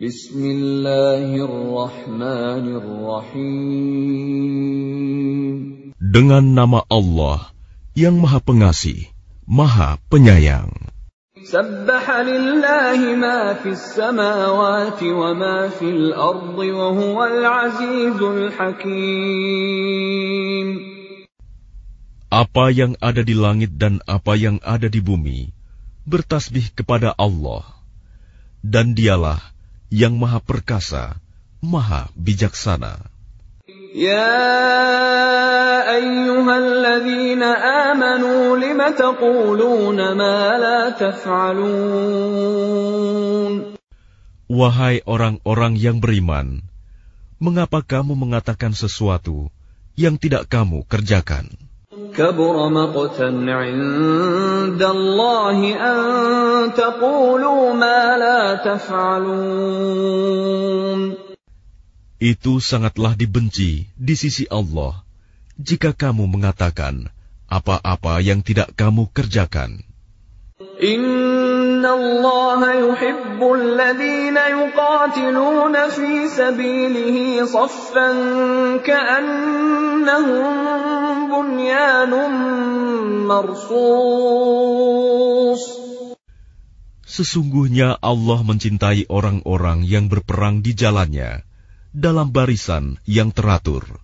Bismillahirrahmanirrahim. Dengan nama Allah yang Maha Pengasih, Maha Penyayang. سبح لله ما في السماوات وما في الأرض وهو العزيز الحكيم Apa yang ada di langit dan apa yang ada di bumi bertasbih kepada Allah dan dialah yang maha perkasa, maha bijaksana. Ya ayyuhalladzina amanu lima taquluna ma la taf'alun. Wahai orang-orang yang beriman, mengapa kamu mengatakan sesuatu yang tidak kamu kerjakan? كبر مقتا عند الله أن تقولوا ما لا تفعلون itu sangatlah dibenci di sisi Allah jika kamu mengatakan apa-apa yang tidak kamu kerjakan. Inna Allah yuhibbul ladhina yuqatiluna fi sabilihi saffan ka'annahum bunyanun marsus. Sesungguhnya Allah mencintai orang-orang yang berperang di jalannya dalam barisan yang teratur.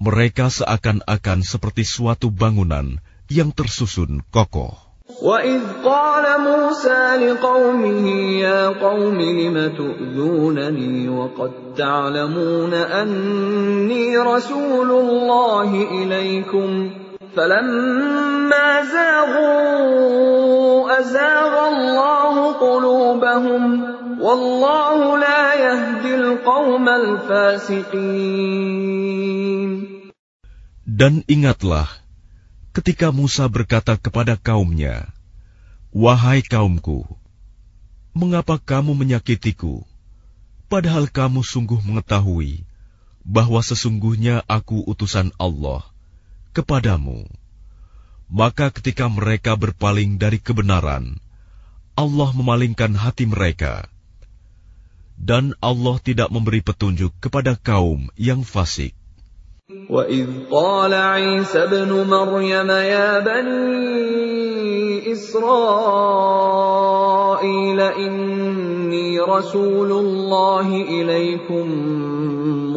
Mereka seakan-akan seperti suatu bangunan yang tersusun kokoh. وَإِذْ قَالَ مُوسَى لِقَوْمِهِ يَا قَوْمِ لِمَ تُؤْذُونَنِي وَقَدْ تَعْلَمُونَ أَنِّي رَسُولُ اللَّهِ إِلَيْكُمْ فَلَمَّا زَاغُوا أَزَاغَ اللَّهُ قُلُوبَهُمْ Wallahu la yahdil qawmal fasiqin. Dan ingatlah ketika Musa berkata kepada kaumnya, Wahai kaumku, mengapa kamu menyakitiku, padahal kamu sungguh mengetahui bahwa sesungguhnya aku utusan Allah kepadamu. Maka ketika mereka berpaling dari kebenaran, Allah memalingkan hati mereka dan Allah tidak memberi petunjuk kepada kaum yang fasik. وَإِذْ قَالَ عِيسَى ابْنُ مَرْيَمَ يَا بَنِي إِسْرَائِيلَ إِنِّي رَسُولُ اللَّهِ إِلَيْكُمْ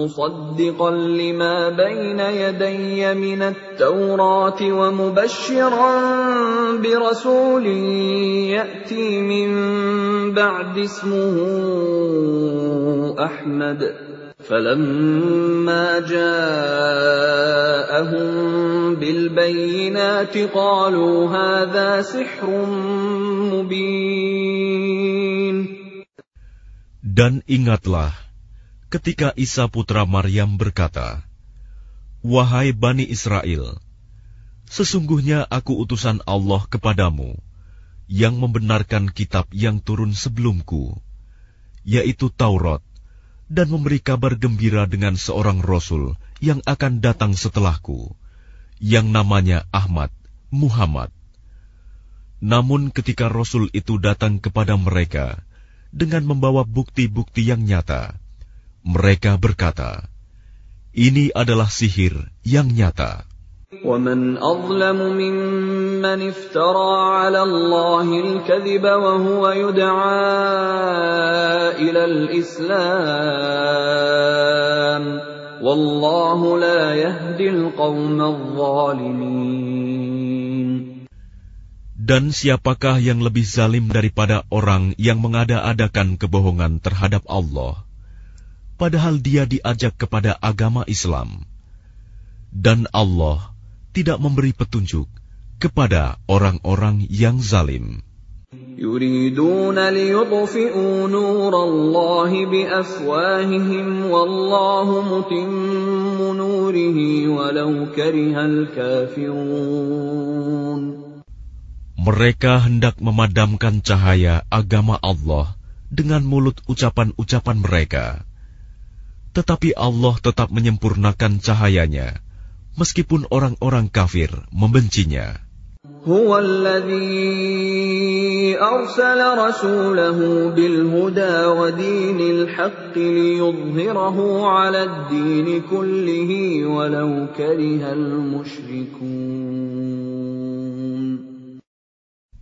مُصَدِّقًا لِمَا بَيْنَ يَدَيَّ مِنَ التَّوْرَاةِ وَمُبَشِّرًا بِرَسُولٍ يَأْتِي مِن بَعْدِ اسْمُهُ أَحْمَدُ فلما جاءهم بالبينات قالوا هذا سحر مبين Dan ingatlah ketika Isa putra Maryam berkata, Wahai Bani Israel, sesungguhnya aku utusan Allah kepadamu yang membenarkan kitab yang turun sebelumku, yaitu Taurat, dan memberi kabar gembira dengan seorang rasul yang akan datang setelahku, yang namanya Ahmad, Muhammad. Namun ketika rasul itu datang kepada mereka dengan membawa bukti-bukti yang nyata, mereka berkata, "Ini adalah sihir yang nyata." ومن أظلم ممن افترى على الله الكذب وهو يدعى إلى الإسلام والله لا يهدي القوم الظالمين Dan siapakah yang lebih zalim daripada orang yang mengada-adakan kebohongan terhadap Allah, padahal dia diajak kepada agama Islam, dan Allah tidak memberi petunjuk kepada orang-orang yang zalim. يريدون ليطفئوا نور الله بأفواههم والله متم نوره ولو كره الكافرون Mereka hendak memadamkan cahaya agama Allah dengan mulut ucapan-ucapan mereka. Tetapi Allah tetap menyempurnakan cahayanya meskipun orang-orang kafir membencinya. هو الذي أرسل رسوله بالهدى ودين الحق ليظهره على الدين كله ولو كره المشركون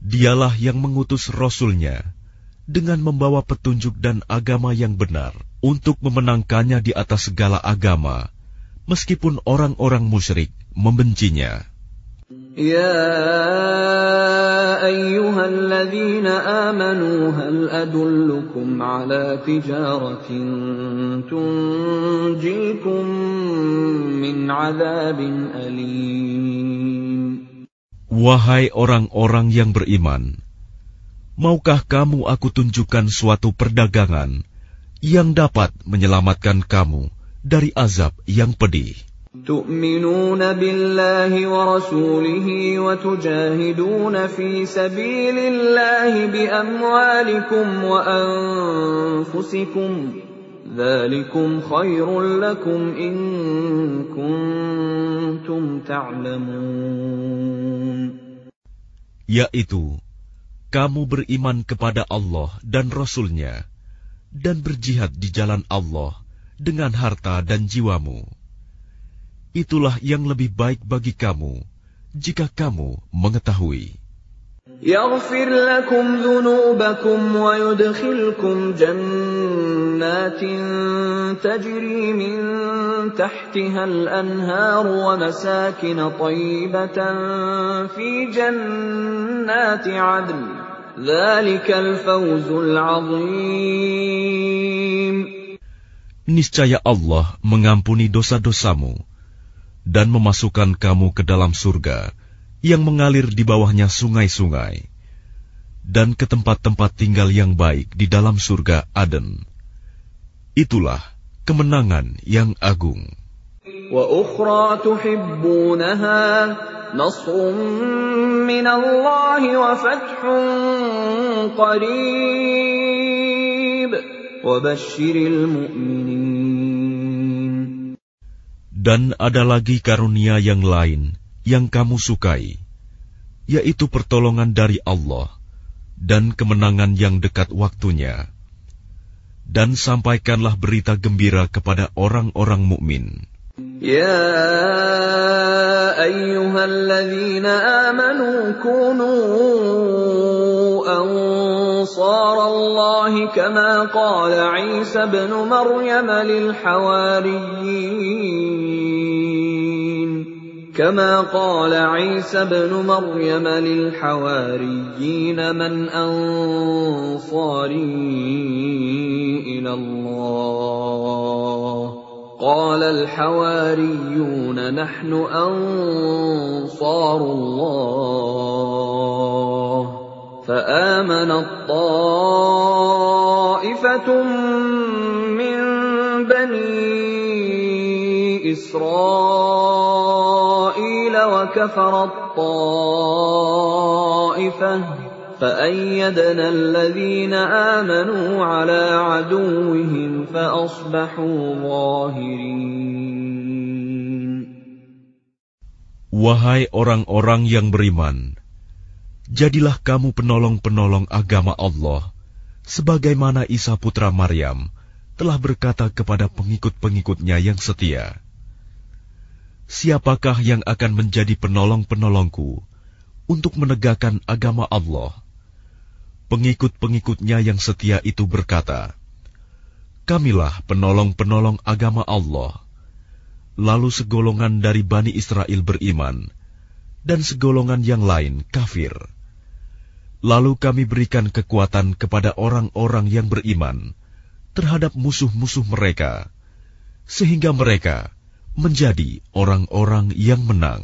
Dialah yang mengutus Rasulnya dengan membawa petunjuk dan agama yang benar untuk memenangkannya di atas segala agama, meskipun orang-orang musyrik membencinya. Ya ayyuhalladzina amanu hal adullukum ala tijaratin tunjikum min azabin alim Wahai orang-orang yang beriman maukah kamu aku tunjukkan suatu perdagangan yang dapat menyelamatkan kamu dari azab yang pedih? تؤمنون بالله ورسوله وتجاهدون في سبيل الله بأموالكم وأنفسكم ذلكم خير لكم إن كنتم تعلمون Yaitu, kamu beriman kepada Allah dan Rasulnya, dan berjihad di jalan Allah dengan harta dan jiwamu. Itulah yang lebih baik bagi kamu, jika kamu mengetahui. يغفر لكم ذنوبكم ويدخلكم جنات تجري من تحتها الأنهار ومساكن طيبة في جنات عدن ذلك الفوز العظيم Niscaya Allah mengampuni dosa-dosamu dan memasukkan kamu ke dalam surga yang mengalir di bawahnya sungai-sungai, dan ke tempat-tempat tinggal yang baik di dalam surga Aden. Itulah kemenangan yang agung. وأخرى تحبونها نصر من الله وفتح قريب وبشر المؤمنين Dan ada lagi karunia yang lain yang kamu sukai, yaitu pertolongan dari Allah dan kemenangan yang dekat waktunya. Dan sampaikanlah berita gembira kepada orang-orang mukmin. يا أيها الذين آمنوا كونوا أنصار الله كما قال عيسى ابن مريم للحواريين. كما قال عيسى ابن مريم للحواريين من أنصاري إلى الله. قال الحواريون نحن أنصار الله. فآمنت طائفة من بني إسرائيل وكفرت طائفة فأيدنا الذين آمنوا على عدوهم فأصبحوا ظاهرين. Wahai orang-orang yang beriman, jadilah kamu penolong-penolong agama Allah, sebagaimana Isa putra Maryam telah berkata kepada pengikut-pengikutnya yang setia, Siapakah yang akan menjadi penolong-penolongku untuk menegakkan agama Allah? Pengikut-pengikutnya yang setia itu berkata, Kamilah penolong-penolong agama Allah. Lalu segolongan dari Bani Israel beriman, dan segolongan yang lain kafir. Lalu kami berikan kekuatan kepada orang-orang yang beriman terhadap musuh-musuh mereka, sehingga mereka menjadi orang-orang yang menang.